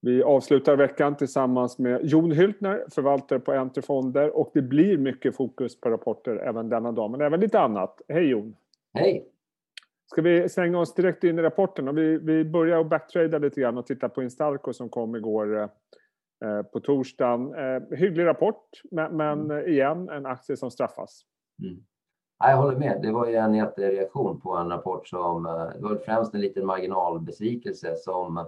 Vi avslutar veckan tillsammans med Jon Hyltner, förvaltare på Enter Fonder och det blir mycket fokus på rapporter även denna dag, men även lite annat. Hej Jon! Hej! Ska vi slänga oss direkt in i rapporten? Och vi, vi börjar att backtrada lite grann och titta på Instalco som kom igår eh, på torsdagen. Eh, hygglig rapport, men, men mm. igen en aktie som straffas. Mm. Ja, jag håller med. Det var ju en jättereaktion på en rapport som... Eh, det var främst en liten marginalbesvikelse som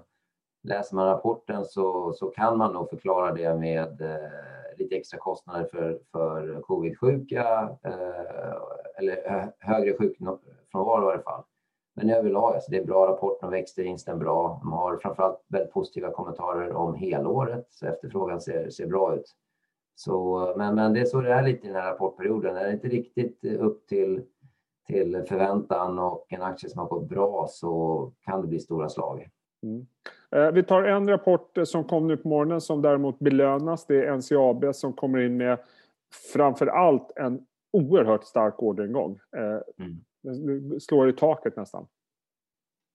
läser man rapporten så, så kan man nog förklara det med eh, lite extra kostnader för, för covid-sjuka eh, eller högre sjukfrånvaro i alla fall. Men överlag, alltså det är bra rapport, de växte vinsten bra. De har framförallt väldigt positiva kommentarer om helåret, så efterfrågan ser, ser bra ut. Så, men, men det är så det är lite i den här rapportperioden. Är det inte riktigt upp till, till förväntan och en aktie som har gått bra så kan det bli stora slag. Mm. Eh, vi tar en rapport som kom nu på morgonen som däremot belönas. Det är NCAB som kommer in med framför allt en oerhört stark orderingång. Eh, mm. slår i taket nästan.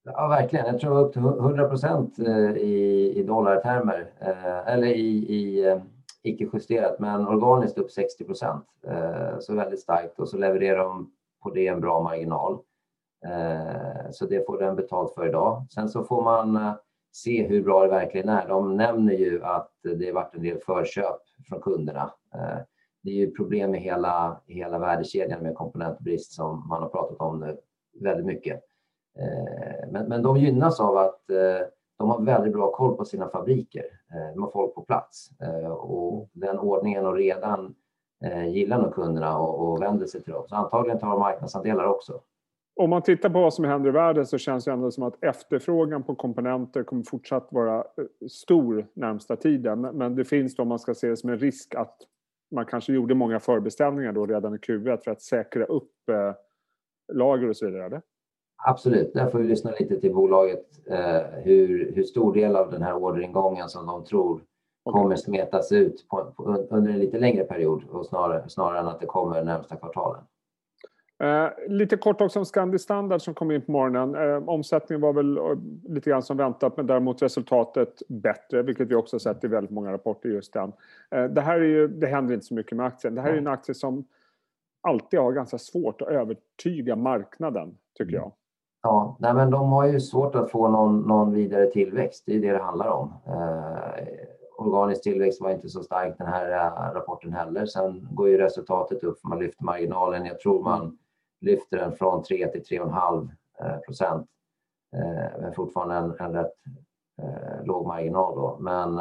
Ja, verkligen. Jag tror upp till 100 procent eh, i, i dollartermer. Eller i, i icke-justerat, men organiskt upp 60 procent. Så väldigt starkt och så levererar de på det en bra marginal. Eh, så det får den betalt för idag. Sen så får man eh, se hur bra det verkligen är. De nämner ju att det har varit en del förköp från kunderna. Eh, det är ju problem med hela, hela värdekedjan med komponentbrist som man har pratat om nu väldigt mycket. Men, men de gynnas av att de har väldigt bra koll på sina fabriker. De har folk på plats och den ordningen och redan gillar nog kunderna och, och vänder sig till dem. Så antagligen tar de marknadsandelar också om man tittar på vad som händer i världen så känns det ändå som att efterfrågan på komponenter kommer fortsatt vara eh, stor närmsta tiden. Men det finns då, om man ska se det som en risk, att man kanske gjorde många förbeställningar då redan i Q1 för att säkra upp eh, lager och så vidare. Eller? Absolut, där får vi lyssna lite till bolaget eh, hur, hur stor del av den här orderingången som de tror kommer smetas ut på, på, under en lite längre period och snarare, snarare än att det kommer närmsta kvartalen. Eh, lite kort också om Scandi Standard som kom in på morgonen. Eh, omsättningen var väl eh, lite grann som väntat men däremot resultatet bättre vilket vi också sett i väldigt många rapporter just den. Eh, det här är ju, det händer inte så mycket med aktien. Det här är en aktie som alltid har ganska svårt att övertyga marknaden tycker jag. Ja, nej men de har ju svårt att få någon, någon vidare tillväxt. Det är det det handlar om. Eh, organisk tillväxt var inte så stark den här eh, rapporten heller. Sen går ju resultatet upp, man lyfter marginalen. Jag tror man lyfter den från 3 till 3,5 eh, procent. Eh, men fortfarande en, en rätt eh, låg marginal då. Men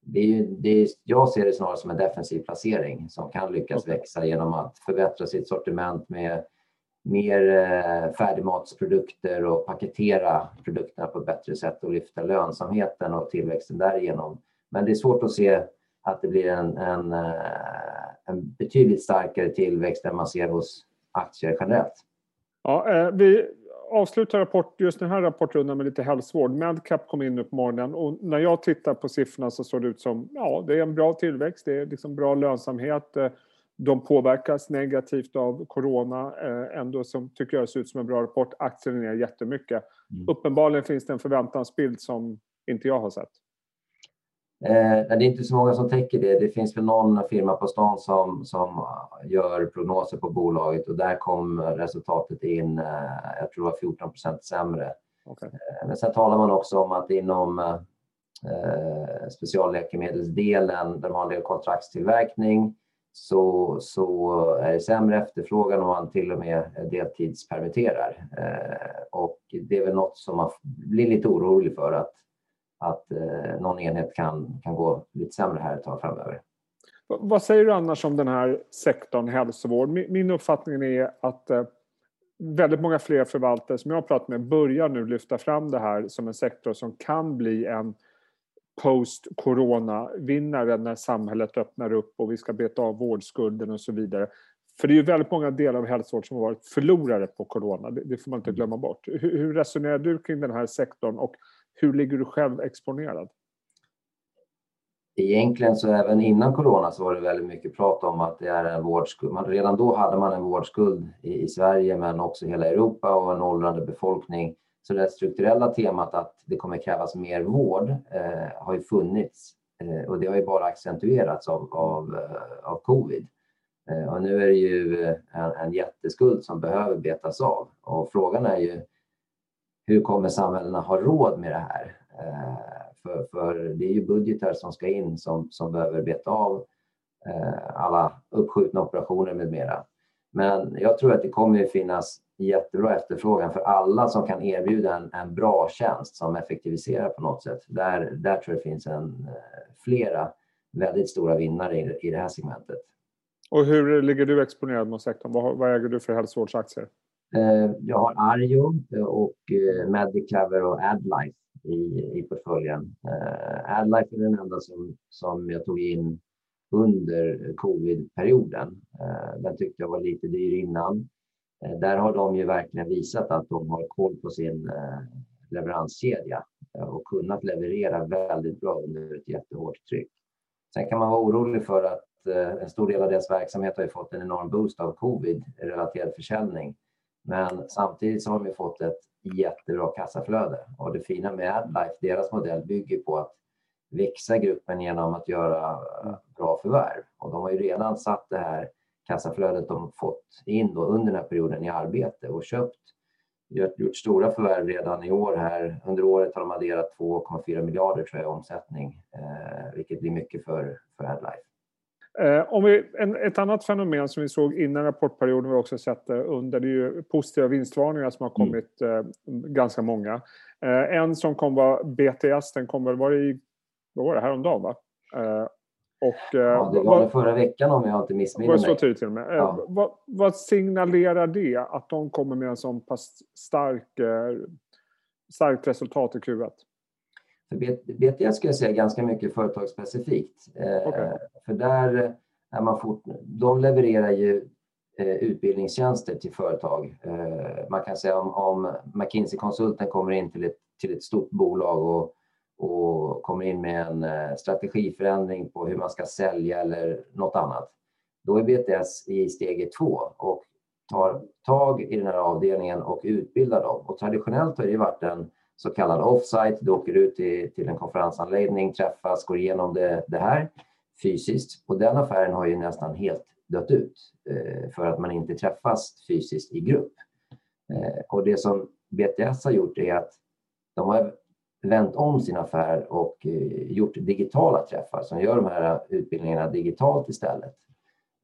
det är ju, det är, jag ser det snarare som en defensiv placering som kan lyckas växa genom att förbättra sitt sortiment med mer färdigmatsprodukter och paketera produkterna på ett bättre sätt och lyfta lönsamheten och tillväxten därigenom. Men det är svårt att se att det blir en, en, en betydligt starkare tillväxt än man ser hos aktier generellt. Ja, eh, vi avslutar rapport, just den här rapportrundan med lite hälsovård. Medcap kom in nu på morgonen och när jag tittar på siffrorna så såg det ut som ja, det är en bra tillväxt, det är liksom bra lönsamhet. Eh, de påverkas negativt av corona. Eh, ändå som tycker jag ser ut som en bra rapport. Aktien är ner jättemycket. Mm. Uppenbarligen finns det en förväntansbild som inte jag har sett. Eh, det är inte så många som täcker det. Det finns väl någon firma på stan som, som gör prognoser på bolaget och där kom resultatet in, eh, jag tror det var 14 procent sämre. Okay. Eh, men sen talar man också om att inom eh, specialläkemedelsdelen, där man har en del kontraktstillverkning, så, så är det sämre efterfrågan och man till och med deltidspermitterar. Eh, och det är väl något som man blir lite orolig för att att eh, någon enhet kan, kan gå lite sämre här ett tag framöver. Vad säger du annars om den här sektorn hälsovård? Min uppfattning är att eh, väldigt många fler förvaltare som jag har pratat med börjar nu lyfta fram det här som en sektor som kan bli en post-corona-vinnare när samhället öppnar upp och vi ska beta av vårdskulden och så vidare. För det är ju väldigt många delar av hälsovård som har varit förlorare på corona, det får man inte glömma bort. Hur resonerar du kring den här sektorn och hur ligger du själv exponerad? Egentligen så även innan corona så var det väldigt mycket prat om att det är en vårdskuld. Man, redan då hade man en vårdskuld i, i Sverige men också i hela Europa och en åldrande befolkning Så det strukturella temat att det kommer krävas mer vård eh, har ju funnits eh, och det har ju bara accentuerats av, av, eh, av covid. Eh, och nu är det ju eh, en, en jätteskuld som behöver betas av och frågan är ju hur kommer samhällena ha råd med det här? Eh, för, för det är ju budgetar som ska in som, som behöver beta av eh, alla uppskjutna operationer med mera. Men jag tror att det kommer att finnas jättebra efterfrågan för alla som kan erbjuda en, en bra tjänst som effektiviserar på något sätt. Där, där tror jag det finns en, eh, flera väldigt stora vinnare i, i det här segmentet. Och hur ligger du exponerad mot sektorn? Vad, vad äger du för hälsovårdsaktier? Eh, jag har Arjo eh, och eh, Medicover och Adlife i, i portföljen. Adlife är den enda som, som jag tog in under covid-perioden. Den tyckte jag var lite dyr innan. Där har de ju verkligen visat att de har koll på sin leveranskedja och kunnat leverera väldigt bra under ett jättehårt tryck. Sen kan man vara orolig för att en stor del av deras verksamhet har fått en enorm boost av covid-relaterad försäljning. Men samtidigt så har de fått ett jättebra kassaflöde och det fina med AdLife, deras modell bygger på att växa gruppen genom att göra eh, bra förvärv och de har ju redan satt det här kassaflödet de fått in då under den här perioden i arbete och köpt gjort stora förvärv redan i år här. Under året har de adderat 2,4 miljarder tror jag i omsättning, eh, vilket blir mycket för, för AdLife. Eh, om vi, en, ett annat fenomen som vi såg innan rapportperioden, vi också sett det under, det är ju positiva vinstvarningar som har mm. kommit mm. eh, ganska många. Eh, en som kom var BTS, den kom väl, var det i, vad var det, häromdagen va? Eh, och, eh, ja, det var vad, förra veckan om jag inte missminner mig. så tidigt till och med. Eh, ja. vad, vad, signalerar det att de kommer med en så pass stark, starkt resultat i Q1? För BTS ska jag säga ganska mycket företagsspecifikt. Eh, okay. För där är man fort, de levererar ju eh, utbildningstjänster till företag. Eh, man kan säga om, om McKinsey-konsulten kommer in till ett, till ett stort bolag och, och kommer in med en strategiförändring på hur man ska sälja eller något annat. Då är BTS i steget två och tar tag i den här avdelningen och utbildar dem. Och traditionellt har det varit en så kallad offsite. Du åker ut till, till en konferensanläggning, träffas, går igenom det, det här fysiskt. Och den affären har ju nästan helt dött ut eh, för att man inte träffas fysiskt i grupp. Eh, och det som BTS har gjort är att de har vänt om sin affär och eh, gjort digitala träffar som gör de här utbildningarna digitalt istället.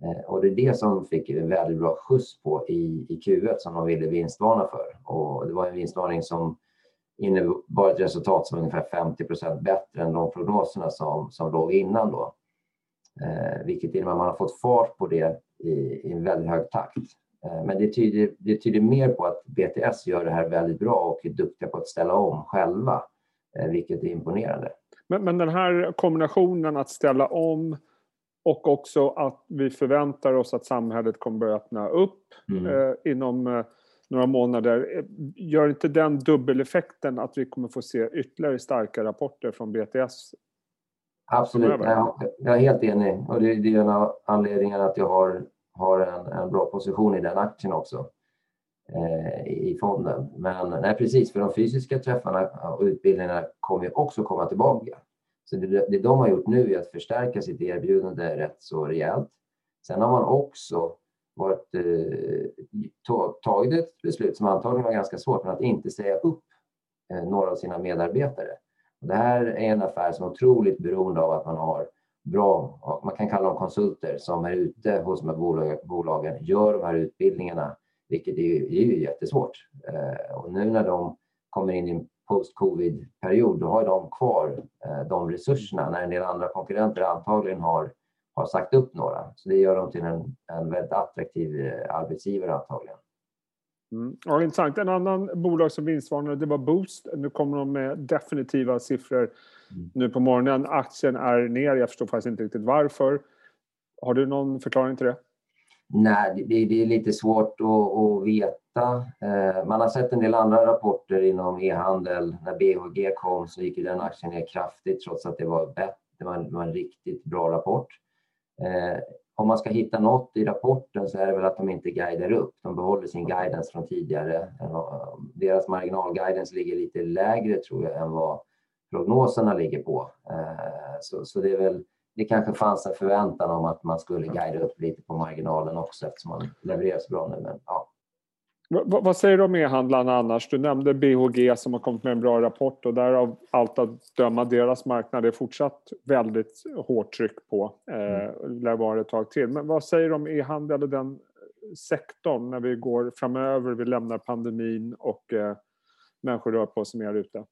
Eh, och det är det som fick en väldigt bra skjuts på i, i Q1 som de ville vinstvarna för. Och det var en vinstvarning som innebar ett resultat som var ungefär 50 procent bättre än de prognoserna som, som låg innan då. Eh, vilket innebär att man har fått fart på det i, i en väldigt hög takt. Eh, men det tyder, det tyder mer på att BTS gör det här väldigt bra och är duktiga på att ställa om själva, eh, vilket är imponerande. Men, men den här kombinationen att ställa om och också att vi förväntar oss att samhället kommer börja öppna upp mm. eh, inom eh, några månader. Gör inte den dubbeleffekten att vi kommer få se ytterligare starka rapporter från BTS? Absolut, jag, jag är helt enig. Och det, det är en av anledningarna att jag har, har en, en bra position i den aktien också eh, i fonden. Men nej, precis, för de fysiska träffarna och utbildningarna kommer ju också komma tillbaka. Så det, det de har gjort nu är att förstärka sitt erbjudande rätt så rejält. Sen har man också varit, eh, tagit ett beslut som antagligen var ganska svårt, men att inte säga upp eh, några av sina medarbetare. Och det här är en affär som är otroligt beroende av att man har bra, man kan kalla dem konsulter, som är ute hos de här bolagen, gör de här utbildningarna, vilket är ju, är ju jättesvårt. Eh, och nu när de kommer in i en post-covid-period, då har de kvar eh, de resurserna när en del andra konkurrenter antagligen har har sagt upp några. Så det gör dem till en, en väldigt attraktiv eh, arbetsgivare antagligen. Mm. Ja, intressant. En annan bolag som vinstvarnade det var Boost. Nu kommer de med definitiva siffror mm. nu på morgonen. Aktien är ner. Jag förstår faktiskt inte riktigt varför. Har du någon förklaring till det? Nej, det, det är lite svårt att, att veta. Eh, man har sett en del andra rapporter inom e-handel. När BHG kom så gick den aktien ner kraftigt trots att det var, bättre. Det var en, det var en riktigt bra rapport. Eh, om man ska hitta något i rapporten så är det väl att de inte guidar upp. De behåller sin guidance från tidigare. Eh, deras marginalguidance ligger lite lägre tror jag än vad prognoserna ligger på. Eh, så, så det är väl det kanske fanns en förväntan om att man skulle guida upp lite på marginalen också eftersom man levererar så bra nu. Men, ja. Vad, säger du om e-handlarna annars? Du nämnde BHG som har kommit med en bra rapport och därav allt att döma deras marknad är fortsatt väldigt hårt tryck på. Eh, mm. lär vara ett tag till. Men vad säger du om e-handel och den sektorn när vi går framöver, vi lämnar pandemin och eh, människor rör på sig mer ute?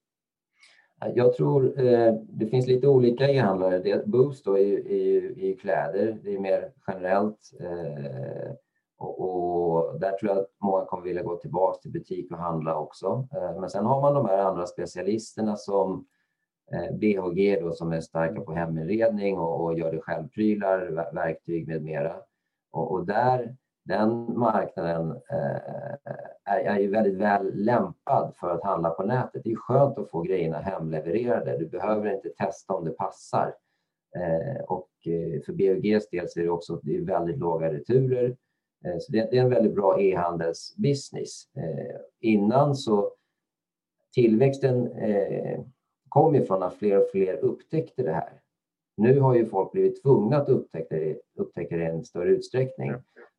Jag tror eh, det finns lite olika e-handlare. Boost då är, är, är kläder, det är mer generellt. Eh, och, och, där tror jag att många kommer vilja gå tillbaka till butik och handla också. Eh, men sen har man de här andra specialisterna som eh, BHG då, som är starka på heminredning och, och gör det självprylar, verktyg med mera. Och, och där, den marknaden eh, är, är ju väldigt väl lämpad för att handla på nätet. Det är skönt att få grejerna hemlevererade. Du behöver inte testa om det passar. Eh, och för BHGs del så är det också det är väldigt låga returer. Eh, så det, är en väldigt bra e-handelsbusiness. Eh, innan så tillväxten eh, kom ju från att fler och fler upptäckte det här. Nu har ju folk blivit tvungna att upptäcka det, upptäcka det i en större utsträckning.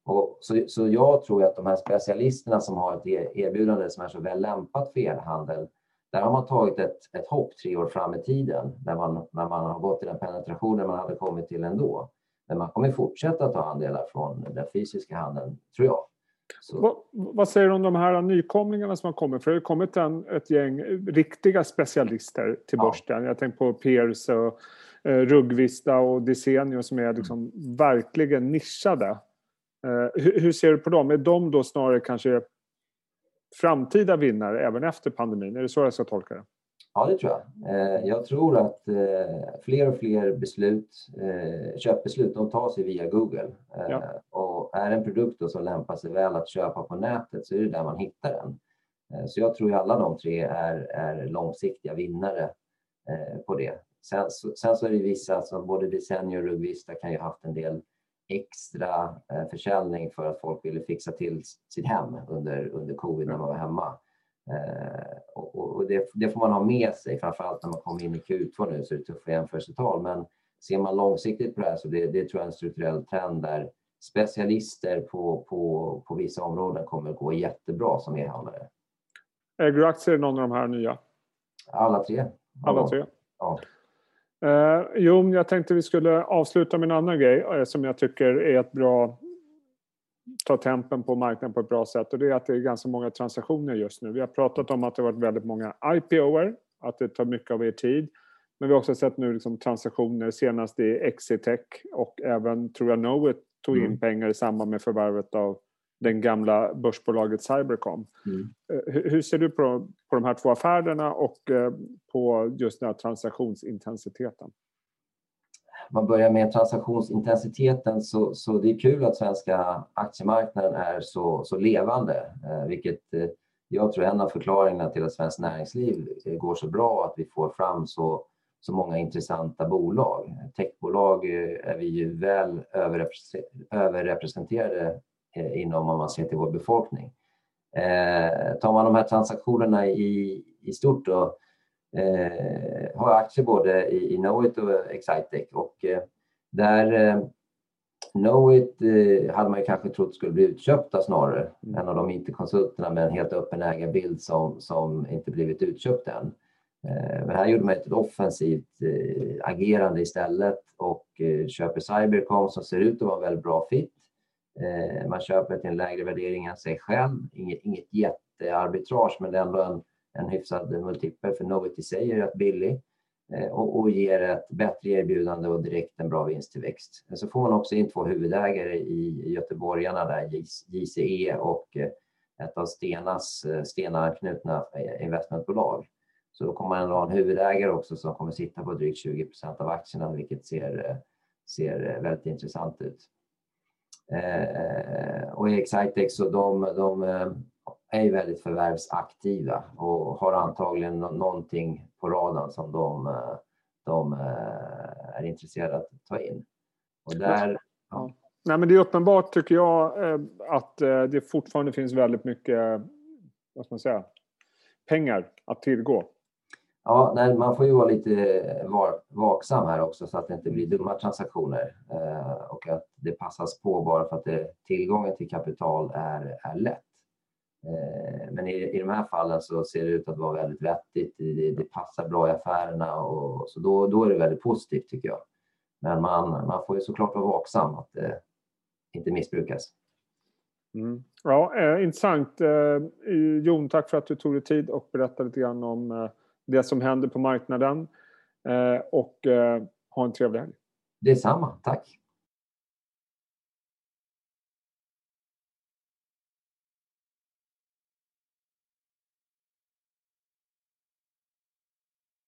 Och så, så jag tror att de här specialisterna som har ett e-, erbjudande som är så väl lämpat för e-handel, där har man tagit ett, ett hopp tre år fram i tiden när man, när man har gått till den penetrationen man hade kommit till ändå. Men man kommer fortsätta ta andelar från den fysiska handeln, tror jag. Vad, vad, säger du om de här nykomlingarna som har kommit? För det har kommit en, ett gäng riktiga specialister till ja. börsen. Jag tänker på Pierce och eh, Rugvista och Desenio som är liksom mm. verkligen nischade. Eh, hur, hur, ser du på dem? Är de då snarare kanske framtida vinnare även efter pandemin? Är det så jag ska tolka det? Ja, det tror jag. Eh, jag tror att eh, fler och fler beslut, eh, köpbeslut, de tar sig via Google. Ja. Och är en produkt som lämpar sig väl att köpa på nätet så är det där man hittar den. Så jag tror att alla de tre är, är långsiktiga vinnare på det. Sen, sen så är det vissa, som både Desenio och Rugvista kan ju haft en del extra försäljning för att folk ville fixa till sitt hem under, under covid när man var hemma. Eh, och, och det, det, får man ha med sig, framförallt när man kommer in i Q2 nu så är det tuffa jämförelsetal. Men ser man långsiktigt på det här så det, det tror jag är en strukturell trend där specialister på, på, på vissa områden kommer att gå jättebra som e-handlare. Äger du aktier i någon av de här nya? Alla tre. Alla tre? Ja. Eh, jo, jag tänkte vi skulle avsluta med en annan grej eh, som jag tycker är ett bra ta tempen på marknaden på ett bra sätt och det är att det är ganska många transaktioner just nu. Vi har pratat om att det har varit väldigt många IPOer, att det tar mycket av er tid. Men vi har också sett nu liksom transaktioner, senast i Exitec och även, tror jag, Knowit tog in mm. pengar i samband med förvärvet av den gamla börsbolaget Cybercom. Mm. Eh, hur, ser du på, på de här två affärerna och eh, på just den här transaktionsintensiteten? Man börjar med transaktionsintensiteten så, så det är kul att svenska aktiemarknaden är så, så levande, eh, vilket eh, jag tror är en av förklaringarna till att svenskt näringsliv eh, går så bra, att vi får fram så, så många intressanta bolag. Techbolag är vi ju väl överrepresenterade inom om man ser till vår befolkning. tar man de här transaktionerna i, i stort då, eh, har aktier både i, i Knowit och Excitec och eh, där eh, Knowit eh, hade man ju kanske trott skulle bli utköpta snarare. Mm. En av de IT-konsulterna med en helt öppen ägarbild som, som inte blivit utköpt än. Eh, men här gjorde man ett offensivt eh, agerande istället och köper Cybercom som ser ut att vara en väldigt bra fit. Man köper till en lägre värdering än sig själv. Inget, inget jättearbitrage men det är ändå en en hyfsad multipel för Novit i sig är rätt billig eh, och, och ger ett bättre erbjudande och direkt en bra vinsttillväxt. Så får man också in två huvudägare i göteborgarna där, JCE och eh, ett av Stenas eh, Stena-anknutna investmentbolag. Så då kommer man ändå ha en huvudägare också som kommer sitta på drygt 20 procent av aktierna, vilket ser, ser väldigt intressant ut. och i Excitex så de, de är väldigt förvärvsaktiva och har antagligen någonting på radarn som de, eh, de eh, är intresserade att ta in. Och där, ja. Nej, men det är uppenbart tycker jag eh, att det fortfarande finns väldigt mycket vad ska man säga, pengar att tillgå. Ja, nej, man får ju vara lite vaksam här också så att det inte blir dumma transaktioner och att det passas på bara för att det, tillgången till kapital är, är lätt. Eh, men i, i de här fallen så ser det ut att vara väldigt vettigt. Det, det passar bra i affärerna och så då, då är det väldigt positivt tycker jag. Men man, man får ju såklart vara vaksam att det inte missbrukas. Mm. Ja, eh, intressant. Eh, Jon, tack för att du tog dig tid och berättade lite grann om eh, det som händer på marknaden. Eh, och eh, ha en trevlig helg. Detsamma, tack.